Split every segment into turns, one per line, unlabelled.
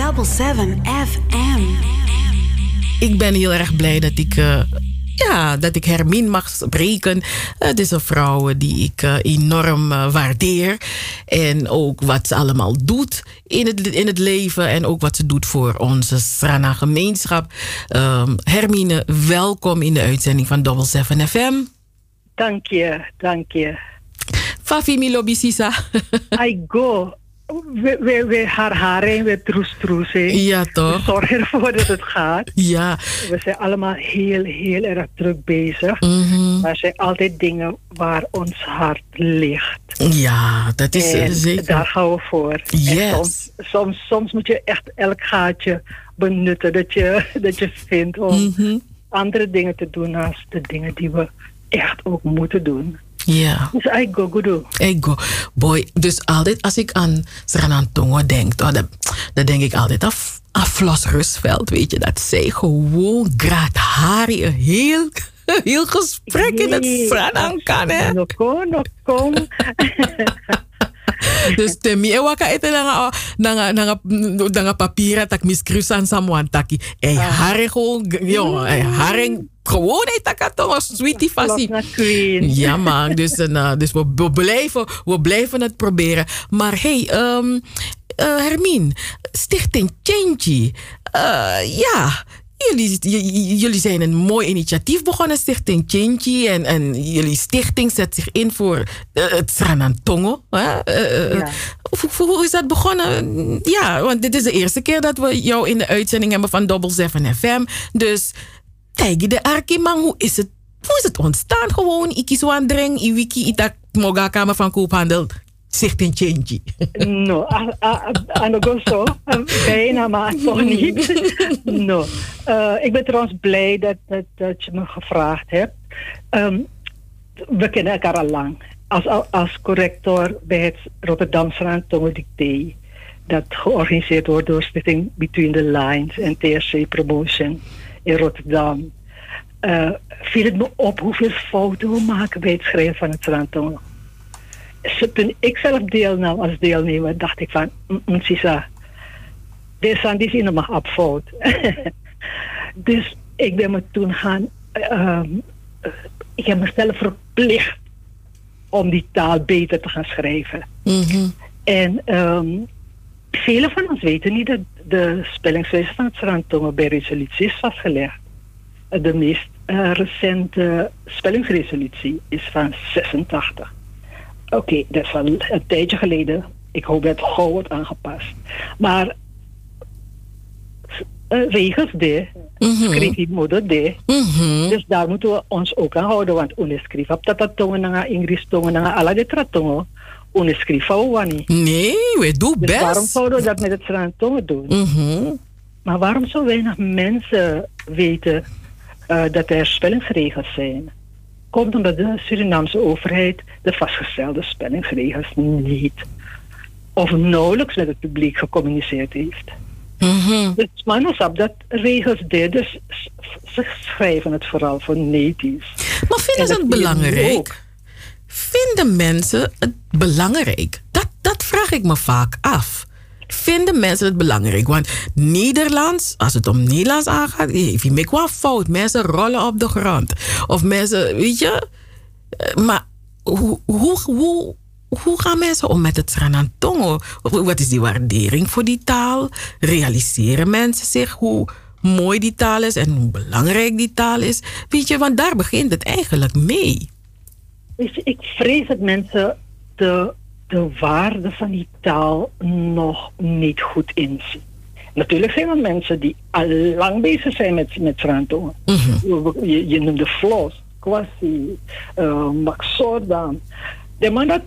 Double 7 FM.
Ik ben heel erg blij dat ik. Uh, ja, dat ik Hermine mag spreken. Het is een vrouw die ik uh, enorm uh, waardeer. En ook wat ze allemaal doet in het, in het leven. En ook wat ze doet voor onze Strana gemeenschap. Um, Hermine, welkom in de uitzending van Double 7 FM.
Dank je, dank je.
Fafi Milobisisa.
I go. We, we, we haar haren weer troes troes.
Ja, toch?
We zorgen ervoor dat het gaat.
Ja.
We zijn allemaal heel, heel erg druk bezig.
Mm -hmm.
Maar er zijn altijd dingen waar ons hart ligt.
Ja, dat is
en
zeker.
Daar gaan we voor.
Yes.
Soms, soms, soms, moet je echt elk gaatje benutten dat je, dat je vindt om
mm -hmm.
andere dingen te doen naast de dingen die we echt ook moeten doen.
Ja.
Dus ik go goedoe.
Ik go. Boy, dus altijd als ik aan Sranantongo denk, oh, dan, dan denk ik altijd aan, aan Flos Rusveld, weet je, dat zij gewoon graad een heel, heel gesprek in het Sranan kan, hè?
No kom, no kom.
dus temi e waka ete nanga nanga nanga nanga papieren tak miskrusan samuan taki. Ei hare gewoon, jongen, ei hare gewoon ei taka toch een sweetie fassie. Ja man, dus, uh, dus we, we, blijven, we blijven het proberen. Maar hey, um, uh, Hermine, Stichting Change. Uh, ja, Jullie, jullie zijn een mooi initiatief begonnen, Stichting Chinchi. En, en jullie stichting zet zich in voor uh, het Sranantongo. Uh, ja. hoe, hoe is dat begonnen? Ja, want dit is de eerste keer dat we jou in de uitzending hebben van Double 7 FM. Dus, kijk de Arkimang, hoe is het? Hoe is het ontstaan gewoon? Ik kies aan dreng, i wiki, itak, moga kamer van koophandel Stichting Change.
No, aan de zo. Bijna, maar toch niet. No. Uh, ik ben trouwens blij dat, dat, dat je me gevraagd hebt. Um, we kennen elkaar al lang. Als, als corrector bij het Rotterdamse Rantongen Dicté. Dat georganiseerd wordt door Stichting Between the Lines en TSC Promotion in Rotterdam. Uh, viel het me op hoeveel fouten we maken bij het schrijven van het Rantongen toen ik zelf deelnam als deelnemer, dacht ik van, Sisa, dit is maar op fout. dus ik ben me toen gaan, um, ik heb mezelf verplicht om die taal beter te gaan schrijven.
Mm -hmm.
En um, velen van ons weten niet dat de spellingswijze van het Srantongen bij resolutie is vastgelegd. De meest uh, recente spellingsresolutie is van 86. Oké, okay, dat is al een tijdje geleden. Ik hoop dat het gauw wordt aangepast. Maar uh, regels de,
mm -hmm.
moeder de.
Mm -hmm.
Dus daar moeten we ons ook aan houden. Want unescrif op dat tongen na Ingris tongen na alle de tratongen. Niet.
Nee, we doen
dus
best.
waarom zouden we dat met het Frans tongen doen?
Mm -hmm.
Maar waarom zo weinig mensen weten uh, dat er spellingsregels zijn? Komt omdat de Surinaamse overheid de vastgestelde spellingsregels niet of nauwelijks met het publiek gecommuniceerd heeft.
Mm -hmm.
Dus manusap dat regels dit, dus ze schrijven het vooral voor natives.
Maar vinden ze het belangrijk? Vinden mensen het belangrijk? Dat, dat vraag ik me vaak af. Vinden mensen het belangrijk? Want Nederlands, als het om Nederlands aangaat, je maakt wel fout. Mensen rollen op de grond. Of mensen, weet je. Maar hoe, hoe, hoe, gaan mensen om met het Sranantongo? Wat is die waardering voor die taal? Realiseren mensen zich hoe mooi die taal is en hoe belangrijk die taal is? Weet je, want daar begint het eigenlijk mee.
Je, ik vrees dat mensen de de waarde van die taal nog niet goed inzien. Natuurlijk zijn er mensen die al lang bezig zijn met, met Frantongen.
Mm -hmm.
je, je noemde Flos, Kwasi, uh, Max Sordan. De man dat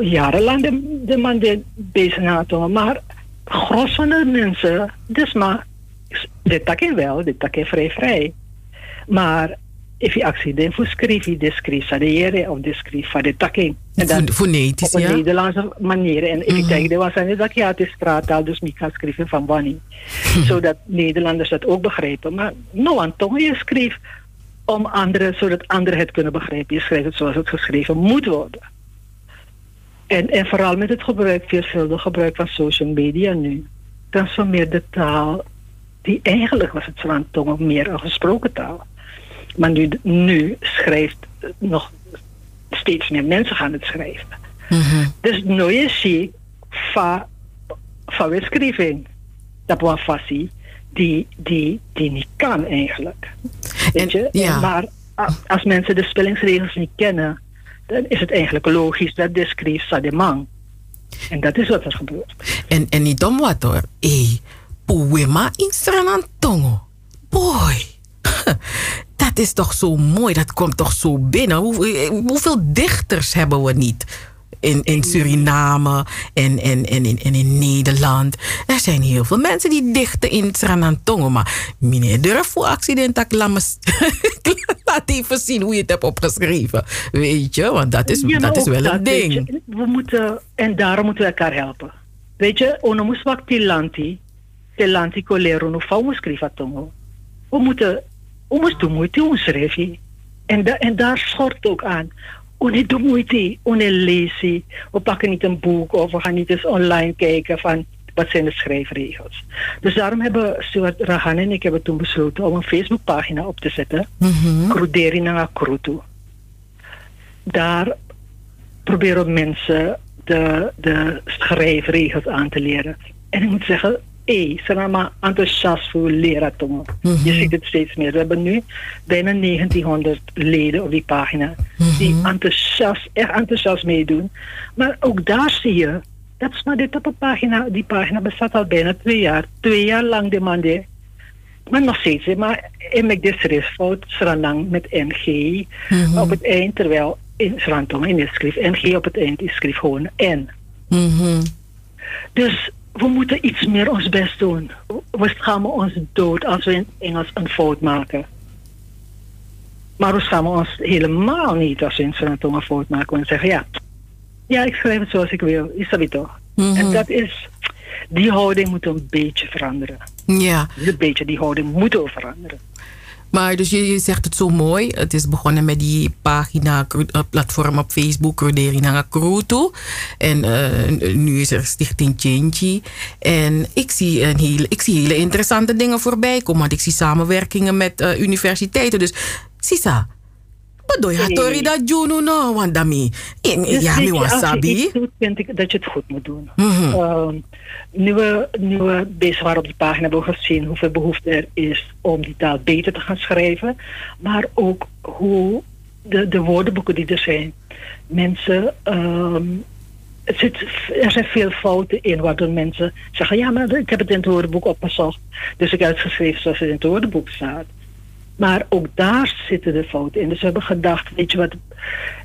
jarenlang de, de man die bezig had, maar gros van de mensen, dus maar, dit takken wel, dit takken vrij vrij. Maar if je accident voor schrijven, de schrijf sadere of de de takking.
En dan fonetisch,
op een
ja?
Nederlandse manier. En ik
Mhm.
denk, dat was niet dat ja, het is straattaal, dus ik ga schrijven van wanneer. Zodat Nederlanders dat ook begrijpen. Maar nou, aan je schreef om anderen, zodat anderen het kunnen begrijpen. Je schrijft het zoals het geschreven moet worden. En, en vooral met het gebruik, veelvuldig gebruik van social media nu. getransformeerde taal, die eigenlijk was het Srantongen meer een gesproken taal. Maar nu, nu schrijft nog steeds meer mensen gaan het schrijven.
Mhm.
Dus nu is je van van wetgeving, dat was fassie, die, die, die niet kan eigenlijk. Weet je?
En, ja.
Maar als mensen de spellingsregels niet kennen, dan is het eigenlijk logisch dat de schreef Sademang. En dat is wat er gebeurt.
En, en niet om wat hoor. Hé, poema in. Boy. Dat is toch zo mooi. Dat komt toch zo binnen. Hoe, hoeveel dichters hebben we niet? In, in Suriname en, en, en, in, en in Nederland. Er zijn heel veel mensen die dichten in Sranantongo. Maar meneer durf voor accident laat even zien hoe je het hebt opgeschreven. Weet je, want dat is,
Ja,
dat is wel een ding.
we moeten, en daarom moeten we elkaar helpen. Weet je, ono moest wak tilanti, tilanti kolero no fa skriva tongo. We moeten, we moeten doen moeite ons schrijven. En, da, en daar schort ook aan. Doen moeite, niet lezen. We pakken niet een boek of we gaan niet eens online kijken van wat zijn de schrijfregels. Dus daarom hebben Stuart Rahan en ik hebben toen besloten om een Facebookpagina op te zetten. Kruderi na Krutu. Daar proberen mensen de, de schrijfregels aan te leren. En ik moet zeggen, hé, ze zijn allemaal enthousiast voor leren. Je ziet het steeds meer. We hebben nu bijna 1900 leden op die pagina die enthousiast, echt enthousiast meedoen. Maar ook daar zie je, dat is maar dit op een pagina, die pagina bestaat al bijna twee jaar. Twee jaar lang demande. Maar nog steeds, maar in mijn schriftfout Sranang met NG op het eind, terwijl in Srantong in het schrift NG op het eind is schrift gewoon N.
Mhm.
Dus we moeten iets meer ons best doen. We schamen ons dood als we in Engels een fout maken. Maar we schamen ons helemaal niet als we in Srantong een fout maken. En zeggen, ja, ja, ik schrijf het zoals ik wil. Is dat toch?
Mhm.
En dat is, die houding moet een beetje veranderen.
Ja,
Een beetje, die houding moet veranderen.
Maar dus je, zegt het zo mooi. Het is begonnen met die pagina, eh, platform op Facebook, Cruderi Nanga Kruto. En eh, nu is er Stichting Chinchi. En ik zie, een hele, ik zie hele interessante dingen voorbij komen. Want ik zie samenwerkingen met eh, universiteiten. Dus, Sisa, bedoel je, Tori dat Juno no, want.
Dus
Ja, mi wasabi.
vind ik dat je het goed moet doen.
Mhm.
Ehm, nu, we, nu we bezig waren op die pagina, hebben we gezien hoeveel behoefte er is om die taal beter te gaan schrijven. Maar ook hoe de, de woordenboeken die er zijn. Mensen, ehm, het zit, er zijn veel fouten in waardoor mensen zeggen: Ja, maar ik heb het in het woordenboek opgezocht. Dus ik heb het geschreven zoals het in het woordenboek staat. Maar ook daar zitten de fouten in. Dus we hebben gedacht, weet je wat,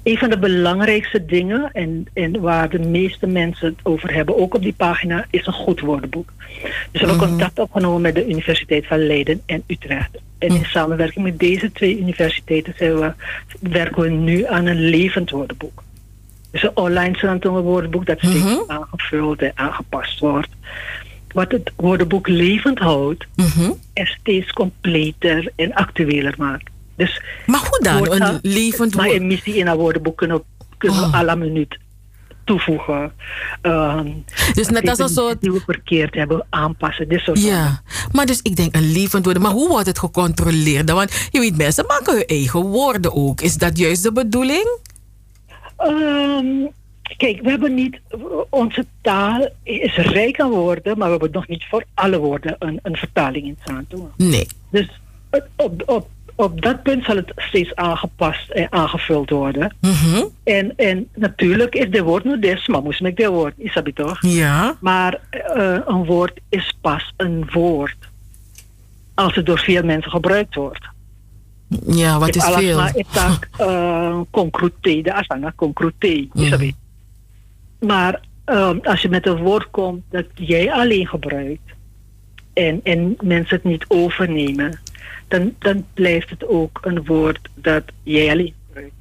een van de belangrijkste dingen en, en waar de meeste mensen het over hebben, ook op die pagina, is een goed woordenboek. Dus we hebben contact opgenomen met de Universiteit van Leiden en Utrecht. En in samenwerking met deze twee universiteiten zijn we, werken we nu aan een levend woordenboek. Dus een online Srantongen woordenboek dat steeds aangevuld en aangepast wordt. Wat het woordenboek levend houdt
Mhm.
en steeds completer en actueler maakt. Dus
Maar hoe dan? Een levend
maar
woord.
een missie in een woordenboek kunnen, we- kunnen
Oh.
à la minuut toevoegen. Ehm,
Dus net als een soort
Die we verkeerd hebben aanpassen. Dit soort dingen.
Ja, maar dus ik denk een levend worden. Maar hoe wordt het gecontroleerd? Want je weet, mensen maken hun eigen woorden ook. Is dat juist de bedoeling?
Ehm, kijk, we hebben niet. Onze taal is rijk aan woorden, maar we hebben nog niet voor alle woorden een, een vertaling in staan doen.
Nee.
Dus op, op, op dat punt zal het steeds aangepast en aangevuld worden.
Mhm.
En, en natuurlijk is de woord nu des, maar moest ik de woord, is dat toch?
Ja.
Maar eh, een woord is pas een woord als het door veel mensen gebruikt wordt.
Ja, wat is veel?
Maar ik tak uh, concrete, de asana concrete, is dat weet. Maar ehm, als je met een woord komt dat jij alleen gebruikt en, en mensen het niet overnemen, dan, dan blijft het ook een woord dat jij alleen gebruikt.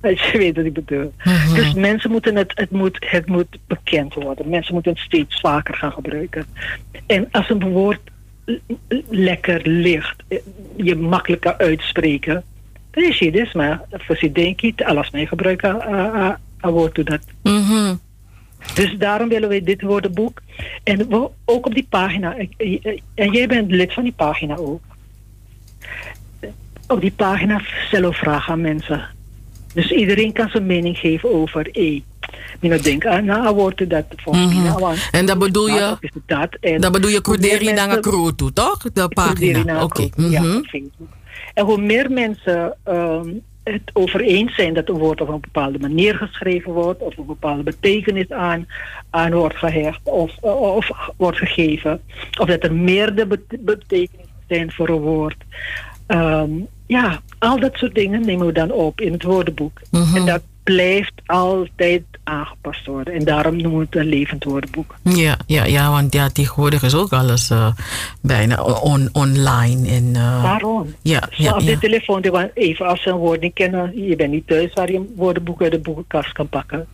als je weet wat ik bedoel.
Mhm.
Dus mensen moeten het, het moet, het moet bekend worden. Mensen moeten het steeds vaker gaan gebruiken. En als een woord lekker ligt, eh, je makkelijk kan uitspreken, dan is je dus maar voor je denk je, alles mee gebruiken, een woord toe dat.
Mhm.
Dus daarom willen we dit woordenboek. En we, ook op die pagina. En jij bent lid van die pagina ook. Op die pagina stellen we vragen aan mensen. Dus iedereen kan zijn mening geven over E. Ik denk aan nou, wordt dat volgens
mm -hmm. En dat bedoel je? Dat, en dat bedoel je Corderi naar toe, toch? De pagina. Oké. Okay.
Ja, mhm. En hoe meer mensen um, het over eens zijn dat een woord op een bepaalde manier geschreven wordt, of een bepaalde betekenis aan, aan wordt gehecht of, of wordt gegeven, of dat er meerdere betekenissen zijn voor een woord. Um, ja, al dat soort dingen nemen we dan op in het woordenboek. Mhm. En dat blijft altijd aangepast worden. En daarom noemen we het een levend woordenboek.
Ja, ja, ja want ja, tegenwoordig is ook alles uh, bijna on, online. En, uh,
Waarom? Ja, ja, op de telefoon, even als ze een woord niet kennen, je bent niet thuis waar je een woordenboek uit de boekenkast kan pakken.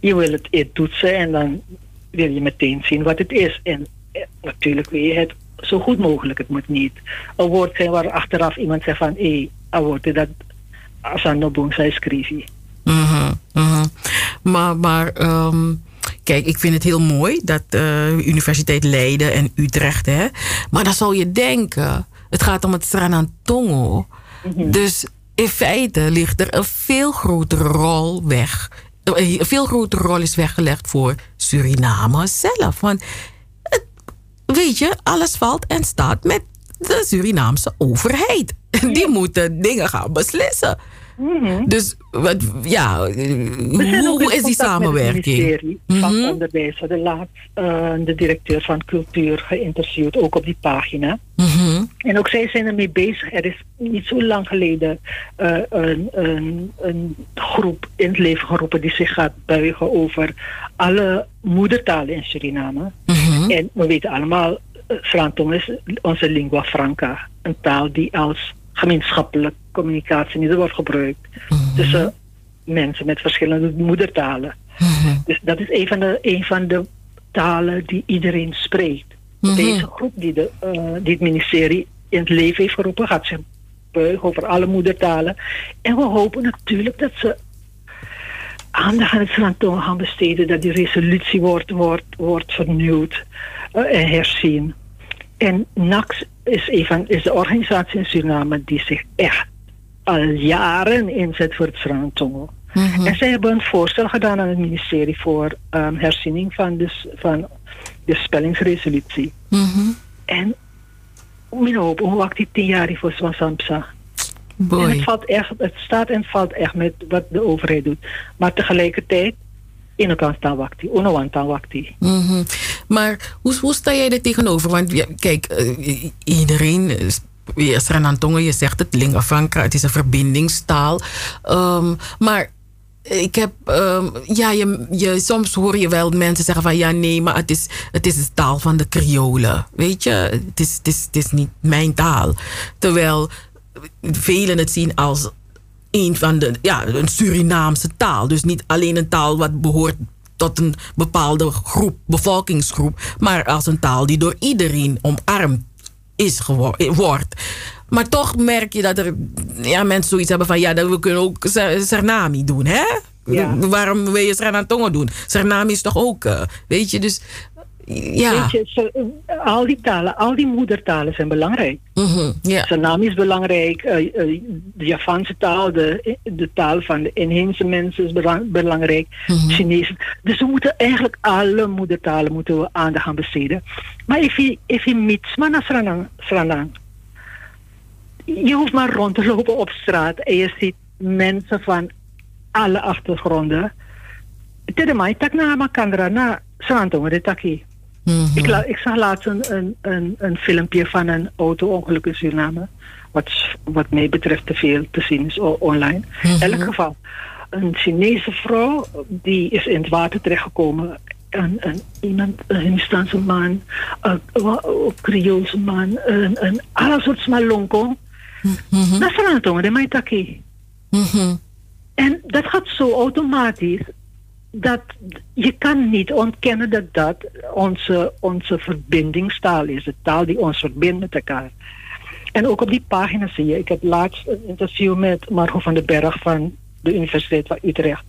Je wil het eerst toetsen en dan wil je meteen zien wat het is. En eh, natuurlijk wil je het zo goed mogelijk. Het moet niet een woord zijn waar achteraf iemand zegt van hé, hey, woord dat als aan de
Mhm, mhm. Maar, maar ehm, kijk, ik vind het heel mooi dat uh, Universiteit Leiden en Utrecht, hè. Maar dan zou je denken, het gaat om het Stranantongo. Mm Dus in feite ligt er een veel grotere rol weg. Een veel grotere rol is weggelegd voor Suriname zelf. Want weet je, alles valt en staat met de Surinaamse overheid. Die moeten dingen gaan beslissen. Mhm. Dus wat, ja, hoe, is die samenwerking?
Het ministerie van mhm. Onderwijs. De laatst uh, de directeur van Cultuur geïnterviewd, ook op die pagina. Mhm. En ook zij zijn ermee bezig. Er is niet zo lang geleden uh, een, een, een, groep in het leven geroepen die zich gaat buigen over alle moedertalen in Suriname. En we weten allemaal, Frantong is onze lingua franca. Een taal die als gemeenschappelijk communicatie niet wordt gebruikt mhm. tussen mensen met verschillende moedertalen. Mhm. Dus dat is een van, de, een van de talen die iedereen spreekt. Mhm. Deze groep die, de, uh, die het ministerie in het leven heeft geroepen, gaat zich buigen over alle moedertalen. En we hopen natuurlijk dat ze aandacht aan het Frantoon gaan besteden, dat die resolutie wordt, wordt, wordt vernieuwd uh, en herzien. En NAX is, een is de organisatie in Suriname die zich echt al jaren inzet voor het Frantongo. Mm En zij hebben een voorstel gedaan aan het ministerie voor um, herziening van de, van de spellingsresolutie. Mm En min hoop, hoe wacht die tien jaar voor Samsa? En het, valt echt, het staat en valt echt met wat de overheid doet. Maar tegelijkertijd, in elkaar staan wakti, onowant wakti.
Maar hoe, sta jij er tegenover? Want ja, kijk, uh, iedereen je Sranantongen, je zegt het, lingua franca, het is een verbindingstaal. Um, maar ik heb, um, ja, je, je, soms hoor je wel mensen zeggen van ja, nee, maar het is, het is de taal van de Kriolen. Weet je, het is, het, is, het is niet mijn taal. Terwijl velen het zien als een van de, ja, een Surinaamse taal. Dus niet alleen een taal wat behoort tot een bepaalde groep, bevolkingsgroep, maar als een taal die door iedereen omarmd is wordt. Maar toch merk je dat er ja, mensen zoiets hebben van... ja, dat we kunnen ook Sernami doen, hè? Waarom wil je Sernantongo doen? Sernami is toch ook, uh, weet je, dus... Ja.
Weet je, al die talen, al die moedertalen zijn belangrijk. Mm -hmm, Sernami is belangrijk, uh, uh, de Javaanse taal, de, de taal van de inheemse mensen is belangrijk, mm -hmm. Chinees. Dus we moeten eigenlijk alle moedertalen moeten we aandacht gaan besteden. Maar if je, if je mitsma naar Sranang, je hoeft maar rond te lopen op straat en je ziet mensen van alle achtergronden. Tedemai tak na makandra na de taki. Mhm. ik, ik, zag laatst een, een, een, een filmpje van een auto-ongeluk in Suriname. Wat, wat mij betreft te veel te zien is online. In mhm. elk geval, een Chinese vrouw die is in het water terechtgekomen. Een, een, iemand, een Hindustaanse man, een, een Creoolse man, een, een alle soort smalonko. Mhm. Dat is een de maitaki. En dat gaat zo automatisch dat je kan niet ontkennen dat dat onze, onze verbindingstaal is. De taal die ons verbindt met elkaar. En ook op die pagina zie je, ik heb laatst een interview met Margot van den Berg van de Universiteit van Utrecht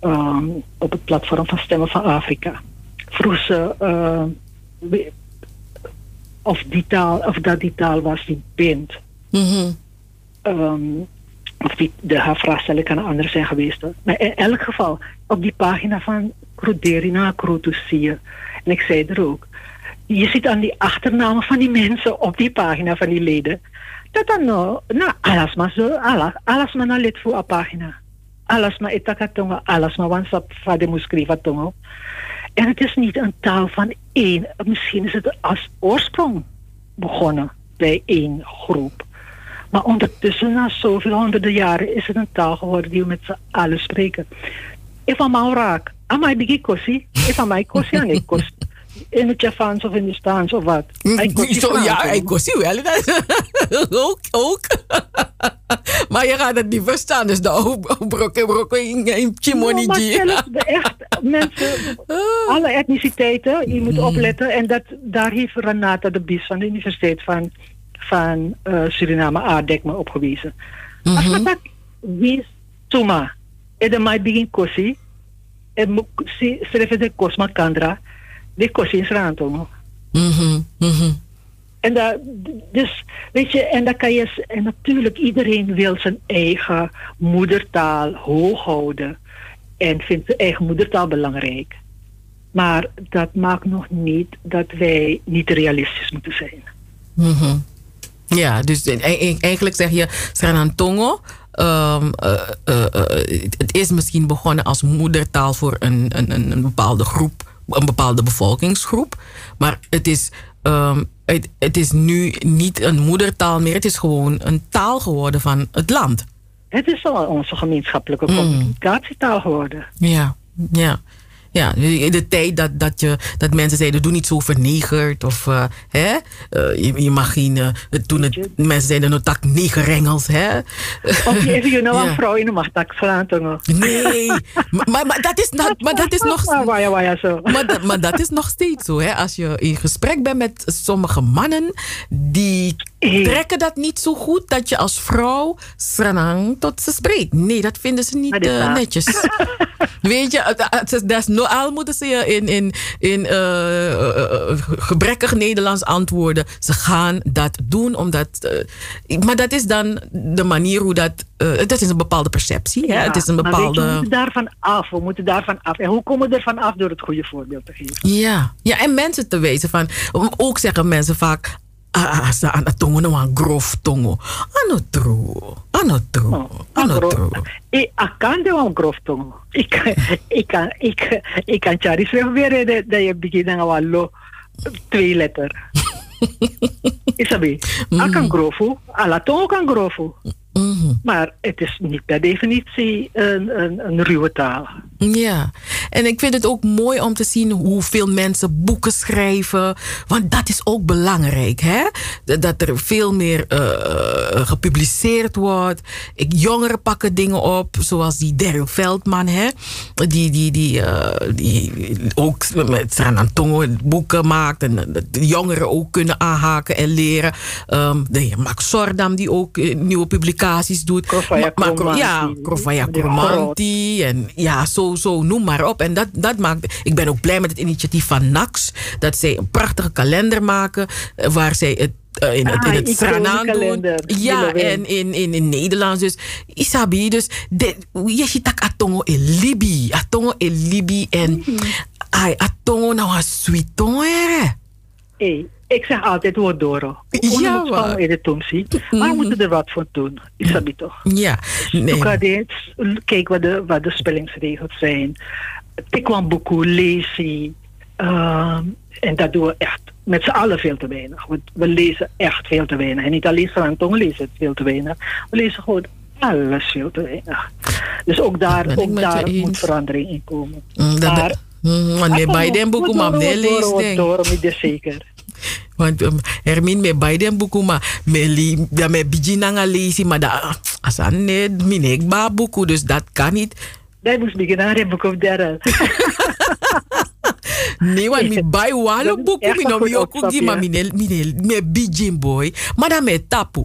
ehm, op het platform van Stemmen van Afrika. Vroeg ze uh, of, die taal, of dat die taal was die bindt. Ehm, of die, de haar vraagstelling kan anders zijn geweest. Maar in elk geval, op die pagina van Cruderina Crutus zie je. En ik zei er ook. Je ziet aan die achternamen van die mensen op die pagina van die leden. Dat dan nou, nou alles maar zo, alles, alles maar nou lid voor een pagina. Alles maar etakatonga, alles maar wansap vader moest schrijven tongo. En het is niet een taal van één. Misschien is het als oorsprong begonnen bij één groep. Maar ondertussen, na zoveel honderden jaren, is het een taal geworden die we met z'n allen spreken. Ik van mij raak. Amai bigi kosi. Ik van mij kosi aan ik kosi. In het Japans of in het Staans of wat.
Zo, ja, ik kosi wel. ook, ook. maar je gaat het niet verstaan, dus de brokken brokken in Chimoniji.
Ja, echt, mensen, alle etniciteiten, je moet mm. opletten. En dat, daar heeft Renata de Bies van de Universiteit van van uh, Suriname ADEC me opgewezen. Mm -hmm. Als dat wie tuma, en de mij begin kosi, en schrijf de kosma kandra, de kosi is rantongo.
Mhm, mhm.
En dat, dus, weet je, en dat kan je, en natuurlijk iedereen wil zijn eigen moedertaal hoog houden en vindt zijn eigen moedertaal belangrijk. Maar dat maakt nog niet dat wij niet realistisch moeten zijn.
Mm ja, dus e- e- eigenlijk zeg je Sranantongo. Um, uh, uh, het is misschien begonnen als moedertaal voor een, een, een bepaalde groep, een bepaalde bevolkingsgroep. Maar het is, um, het, het is nu niet een moedertaal meer, het is gewoon een taal geworden van het land.
Het is al onze gemeenschappelijke mm. communicatietaal geworden.
Ja, ja. Ja, in de tijd dat, dat, je, dat mensen zeiden, doe niet zo vernegerd. Of uh, hè, uh, je, je, mag geen, uh, toen het, mensen zeiden, no tak negerengels. Hè.
Of even je nou een vrouw in de mag tak slaan.
Nee, maar, maar, dat is, dat, maar dat is nog maar, maar dat is nog steeds zo. Hè. Als je in gesprek bent met sommige mannen, die trekken dat niet zo goed dat je als vrouw sranang tot ze spreekt. Nee, dat vinden ze niet netjes. Weet je, dat is noal moeten ze je in, in, in uh, gebrekkig Nederlands antwoorden. Ze gaan dat doen omdat. Maar dat is dan de manier hoe dat. dat is een bepaalde perceptie. hè? Het is een bepaalde.
we moeten daarvan af. We moeten daarvan af. En hoe komen we ervan af door het goede voorbeeld te geven?
Ja, ja en mensen te wezen van. Ook zeggen mensen vaak asa ana tongo no wan grof tongo. Ano tro. Ano tro. Ano tro.
E akande wan grof tongo. Ik ik kan ik ik kan charis weer dat je begint aan wallo twee letter. Isabi. Akan mm. grofu, ala tongo kan grofu. Mhm. Maar het is niet per definitie een, een, een, ruwe taal.
Ja, en ik vind het ook mooi om te zien hoeveel mensen boeken schrijven. Want dat is ook belangrijk, hè? Dat er veel meer uh, gepubliceerd wordt. Ik, jongeren pakken dingen op, zoals die Daryl Veldman, hè? Die, die, die, uh, die ook met Sanantongo boeken maakt. En de jongeren ook kunnen aanhaken en leren. Um, de Max Sordam, die ook nieuwe publicaties doet. ja, Krovaya Kromanti. En ja, zo, zo, noem maar op. En dat, dat maakt. Ik ben ook blij met het initiatief van NAX. Dat zij een prachtige kalender maken. Eh, waar zij het uh, in, ah, in het Stranaan doen. Ja, en in, in, in Nederlands. Dus Isabi, dus je ziet atongo in Libi. Atongo in Libi. En -hmm. ai, atongo nou een sweet
Hey. Ik zeg altijd Wodoro. Ja, maar. in de tumsi. Maar we moeten er wat voor doen. Is dat toch?
Ja.
Nee. Kijk wat de, wat de spellingsregels zijn. Tikwan lezen. Uh, en dat doen we echt met z'n allen veel te weinig. We, we, lezen echt veel te weinig. En niet alleen van tong lezen het veel te weinig. We lezen gewoon alles veel te weinig. Dus ook daar, ook daar moet verandering in komen.
Mm, maar, mm, maar bij den boeken maar lezen.
Door, zeker.
Want um, Hermin me bij den boeken maar me li me bijinanga lezen maar dat asan net minek ba boeken dus dat kan niet.
Dat moest beginnen aan het boek of derrel.
nee, want mi bij walo boeken mi no mi ook die maar mine mine me bijin boy maar dan me tapu.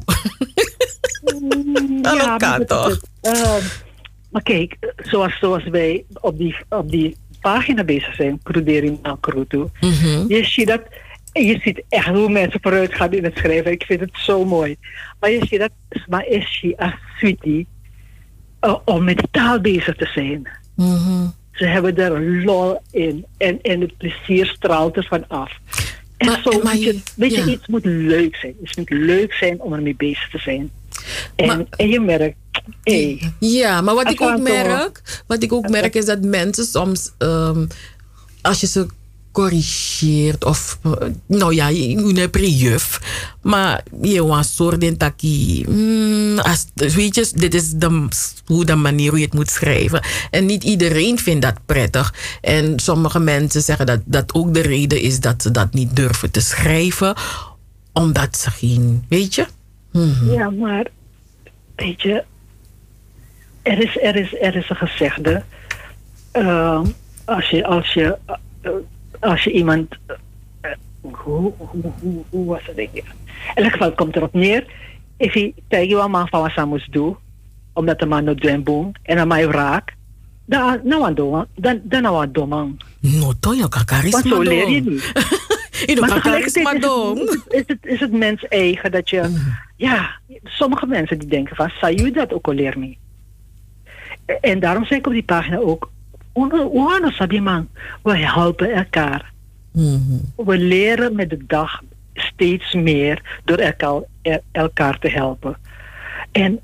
Mm, ja, kan toch. Maar kijk, zoals, zoals wij op die, op die pagina bezig zijn, Crudering Nakrutu,
Mhm.
je ziet dat, je ziet echt hoe mensen vooruit gaan in het schrijven. Ik vind het zo mooi. Maar je ziet dat, maar is als sweetie, uh, om met taal bezig te zijn.
Mhm.
Ze hebben er lol in en, en het plezier straalt er van af. En
Maar-
zo
maar
moet je, weet je, iets moet leuk zijn. Het moet leuk zijn om ermee bezig te zijn. En,
Maar-
en je merkt, hé,
Ja, maar wat ik ook merk, wat ik ook merk is dat mensen soms, ehm, als je ze corrigeert of, eh, nou ja, je een juf, maar je was soort in taki, mm, weet je, dit is de, hoe de manier hoe je het moet schrijven. En niet iedereen vindt dat prettig. En sommige mensen zeggen dat dat ook de reden is dat ze dat niet durven te schrijven, omdat ze geen, weet je?
Ja, maar weet je, er is, er is, er is een gezegde. ehm, als, je, als, je, eh, als je iemand. eh, hoe, hoe, hoe, hoe was het? In elk geval komt erop neer. If je tegen je man van wat ze moest doen, omdat de man doen boom en dan mij raak, dan nou aan doen, dan dan nou aan doen.
No, to je kan charisma
Want zo leer je niet.
Je
Maar tegelijkertijd is het, is, het, is het mens eigen dat je... Ja, sommige mensen die denken van, zou je dat ook al leren? En daarom zeg ik op die pagina ook... Man, we helpen elkaar.
Mhm.
We leren met de dag steeds meer door elkaar, el- elkaar te helpen. En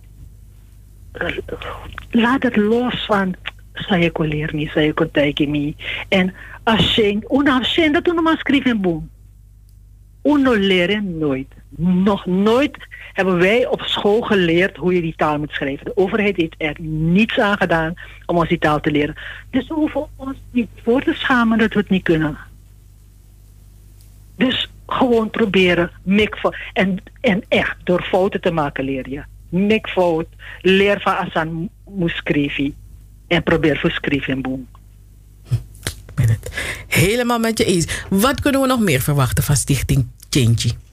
eh, laat het los van saya ko leer me, saya ko taiki me. En als je, una je dat maar schrijven boom. Uno leren nooit. Nog nooit hebben wij op school geleerd hoe je die taal moet schrijven. De overheid heeft er niets aan gedaan om ons die taal te leren. Dus we hoeven ons niet voor te schamen dat we het niet kunnen. Dus gewoon proberen. En, en echt, door fouten te maken leer je. Mikfout, leer van Asan Muskrivi. En probeer voor schrijven en.
Ik ben het helemaal met je eens. Wat kunnen we nog meer verwachten van Stichting Change?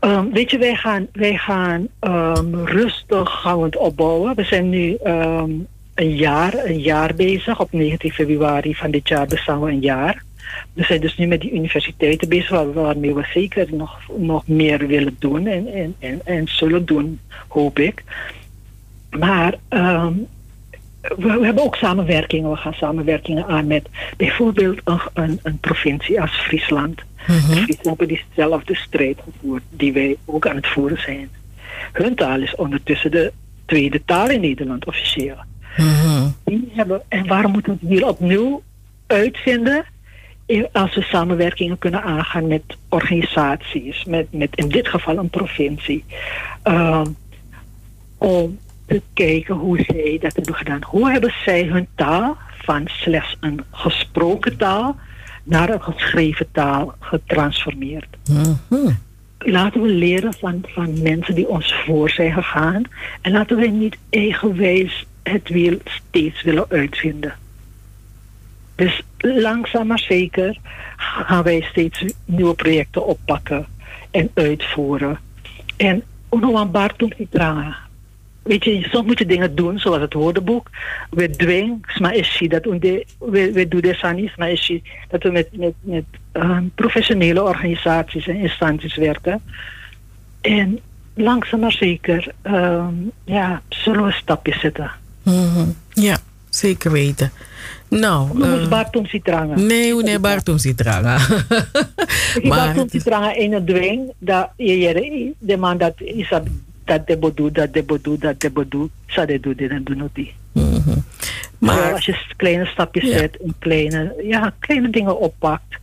Ehm, weet je, wij gaan, wij gaan ehm, rustig het opbouwen. We zijn nu ehm, een, jaar, een jaar bezig. Op 19 februari van dit jaar bestaan we een jaar. We zijn dus nu met die universiteiten bezig, waar- waarmee we zeker nog, nog meer willen doen en, en, en, en zullen doen, hoop ik. Maar we, we hebben ook samenwerkingen. We gaan samenwerkingen aan met bijvoorbeeld een, een, een provincie als Friesland. Friesland hebben diezelfde strijd gevoerd die wij ook aan het voeren zijn. Hun taal is ondertussen de tweede taal in Nederland officieel.
Mhm.
Die hebben, en waarom moeten we het hier opnieuw uitvinden? in- Als we samenwerkingen kunnen aangaan met organisaties, met, met in dit geval een provincie. Ehm, om te kijken hoe zij dat hebben gedaan. Hoe hebben zij hun taal van slechts een gesproken taal naar een geschreven taal getransformeerd?
Mhm.
laten we leren van, van mensen die ons voor zijn gegaan. En laten we niet eigenwijs het wiel steeds willen uitvinden. Dus langzaam maar zeker gaan wij steeds nieuwe projecten oppakken en uitvoeren. En een paar toedragen. Weet je, soms moet je dingen doen, zoals het woordenboek. We dwingen, maar is je dat we, we, doen dit niet, maar is je dat we met, met, met ehm, professionele organisaties en instanties werken. En langzaam maar zeker, ehm, ja, zullen we stapjes zetten.
Mhm. Ja, zeker weten. Nou,
We
eh,
moeten Bartom Citranga.
nee, nee, Bartum Citranga.
Maar Bartom Citranga in het dwing, dat je je de man dat is dat dat de bodu, dat de bodu, dat de bodu, zou de doen dit en doen het die. Maar als je kleine stapjes
Ja.
zet en kleine, ja, kleine dingen oppakt,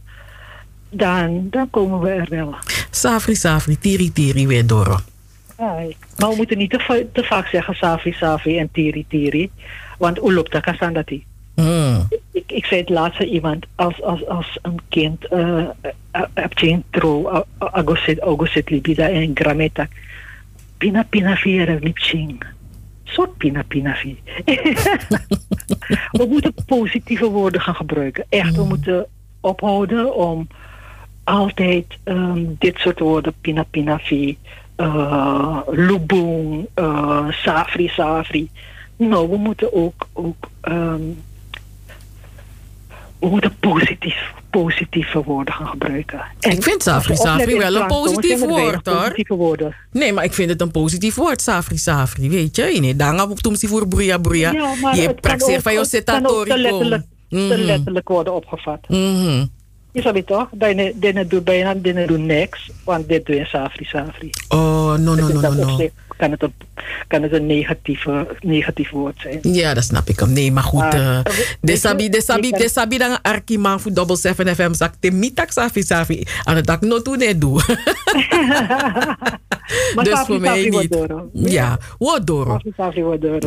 dan, dan komen we er wel.
Safri, Safri, Tiri, Tiri, weer door.
Maar we moeten niet te, te vaak zeggen safi, safi en tiri, tiri. Want hoe loopt dat kasan dat die?
Mm.
Ik, ik zei het laatste iemand, als, als, als een kind uh, heb je een tro, libida en grameta. Pina pina viera mipching. Soort pina pina vi. we moeten positieve woorden gaan gebruiken. Echt, we moeten ophouden om altijd ehm, dit soort woorden, pina pina vi, uh, lubung, uh, safri safri, Nou, we moeten ook, ook ehm, we moeten positief, positieve woorden gaan gebruiken.
En ik vind Safri Safri wel een positief woord hoor.
Woorden.
Nee, maar ik vind het een positief woord, Safri Safri. Weet je, in het danga op tumsi voor broeia broeia. Je praxeer van je setatori.
Te letterlijk, mm -hmm. letterlijk worden opgevat.
Mm -hmm.
Je weet toch? Dit doet bijna dit doet niks, want dit doe je Safri Safri.
Oh, no, no, no, no. no
kan het, een, kan het een negatieve, negatief woord zijn.
Ja, dat snap ik hem. Nee, maar goed. Uh, de sabi, de sabi, de sabi dan arkiman voor Double 7 FM zak te mitak safi safi. Aan het dak no toen net doe. dus voor mij niet. Ja, wat door.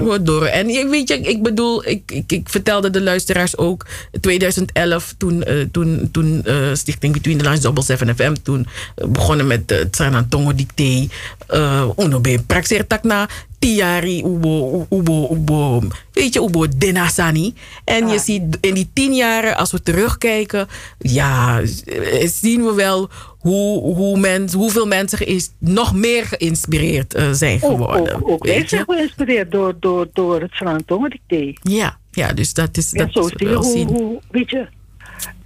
Wat door. En je, weet je, ik bedoel, ik, ik, ik vertelde de luisteraars ook 2011 toen, uh, toen, toen uh, Stichting Between the Lines Double 7 FM toen begonnen met het uh, San Dicté. Uh, uno be praxeer tak na tiari ubo, ubo, ubo, weet je, ubo denasani. En je ziet in die tien jaren, als we terugkijken, ja, zien we wel hoe, hoe men, hoeveel mensen is, nog meer geïnspireerd uh, zijn geworden.
Ook, ook, ook geïnspireerd door, door, door het Frantongen-dicté.
Ja, ja, dus dat is, dat
zo
is wel
hoe, hoe, weet je,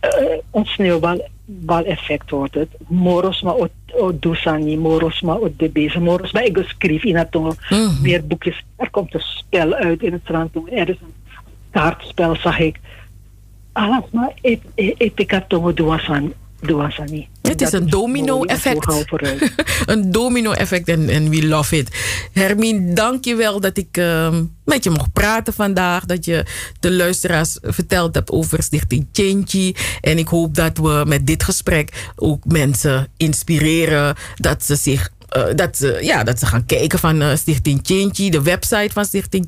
uh, ons sneeuwbal effect wordt het. Moros maar o dusani, moros maar o de bezig, moros maar ik schreef in het mm. meer boekjes. Er komt een spel uit in het strand. Er is een kaartspel, zag ik. Alles maar ik ik had toen
Het is een domino-effect. een domino-effect en, en we love it. Hermine, dank je wel dat ik uh, met je mocht praten vandaag. Dat je de luisteraars verteld hebt over Stichting Chenchi. En ik hoop dat we met dit gesprek ook mensen inspireren. Dat ze zich uh, dat, ze, ja, dat ze gaan kijken van uh, Stichting Chinchi, de website van Stichting.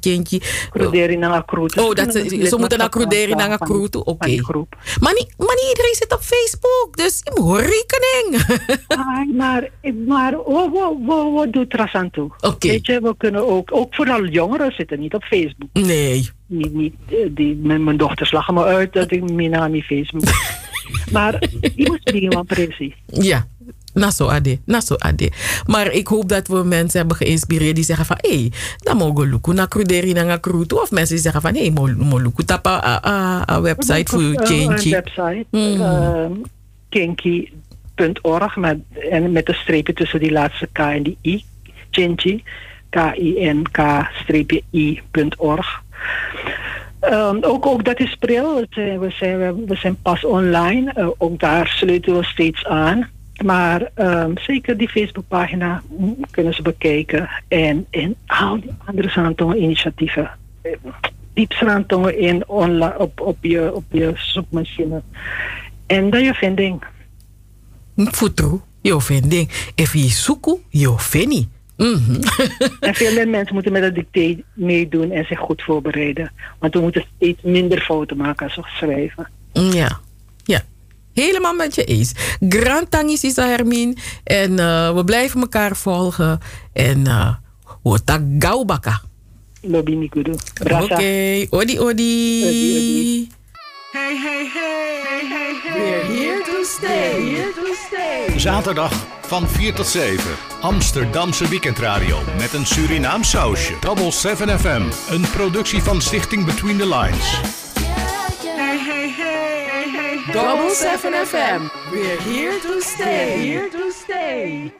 Cruderi naar Kroet.
Oh, dat ze, ze moeten naar Cruderi naar Kroet. Oké. Okay. Maar, niet, maar niet iedereen zit op Facebook, dus je moet rekening.
ah, maar maar wat, wat doet er aan toe?
Okay.
Weet je, we kunnen ook, ook vooral jongeren zitten niet op Facebook.
Nee.
Niet, niet, die, mijn, mijn dochters lachen me uit dat ik mijn naam niet Facebook. maar je moet dingen van precies.
Ja. Na zo ade, na zo ade. Maar ik hoop dat we mensen hebben geïnspireerd die zeggen van... hé, hey, dan mogen luku na kruderi na krutu. Of mensen die zeggen van... hé, hey, mo luku tapa a, website voor change.
Een website, mm. uh, kinky.org. Met, en met een streepje tussen die laatste K en die I. Kinky. K-I-N-K-I.org. Um, ook, ook dat is pril. We zijn, we zijn pas online. Uh, ook daar sluiten we steeds aan. Maar um, zeker die Facebookpagina kunnen ze bekijken. En, en al die andere initiatieven. Diep Santongen in online, op, op, je, op je zoekmachine. En dat je vinding.
Futru, je vinding. If je zoekt, je vinding. Mm
en veel meer mensen moeten met het dicté meedoen en zich goed voorbereiden. Want we moeten steeds minder fouten maken als we schrijven.
Ja. Helemaal met je eens. Grand tangis is Hermine. En uh, we blijven elkaar volgen. En uh, wota gaubaka.
Lobby.
Oké, okay. odi, odi odi.
Hey, hey, hey, hey, hey, hey. We're here to stay. Here to stay.
Zaterdag van 4 tot 7. Amsterdamse weekendradio met een Surinaam sausje. Double 7 FM. Een productie van Stichting Between the Lines.
Hey, hey, hey, hey, hey. Double 7 FM. We're here to stay. Here to stay.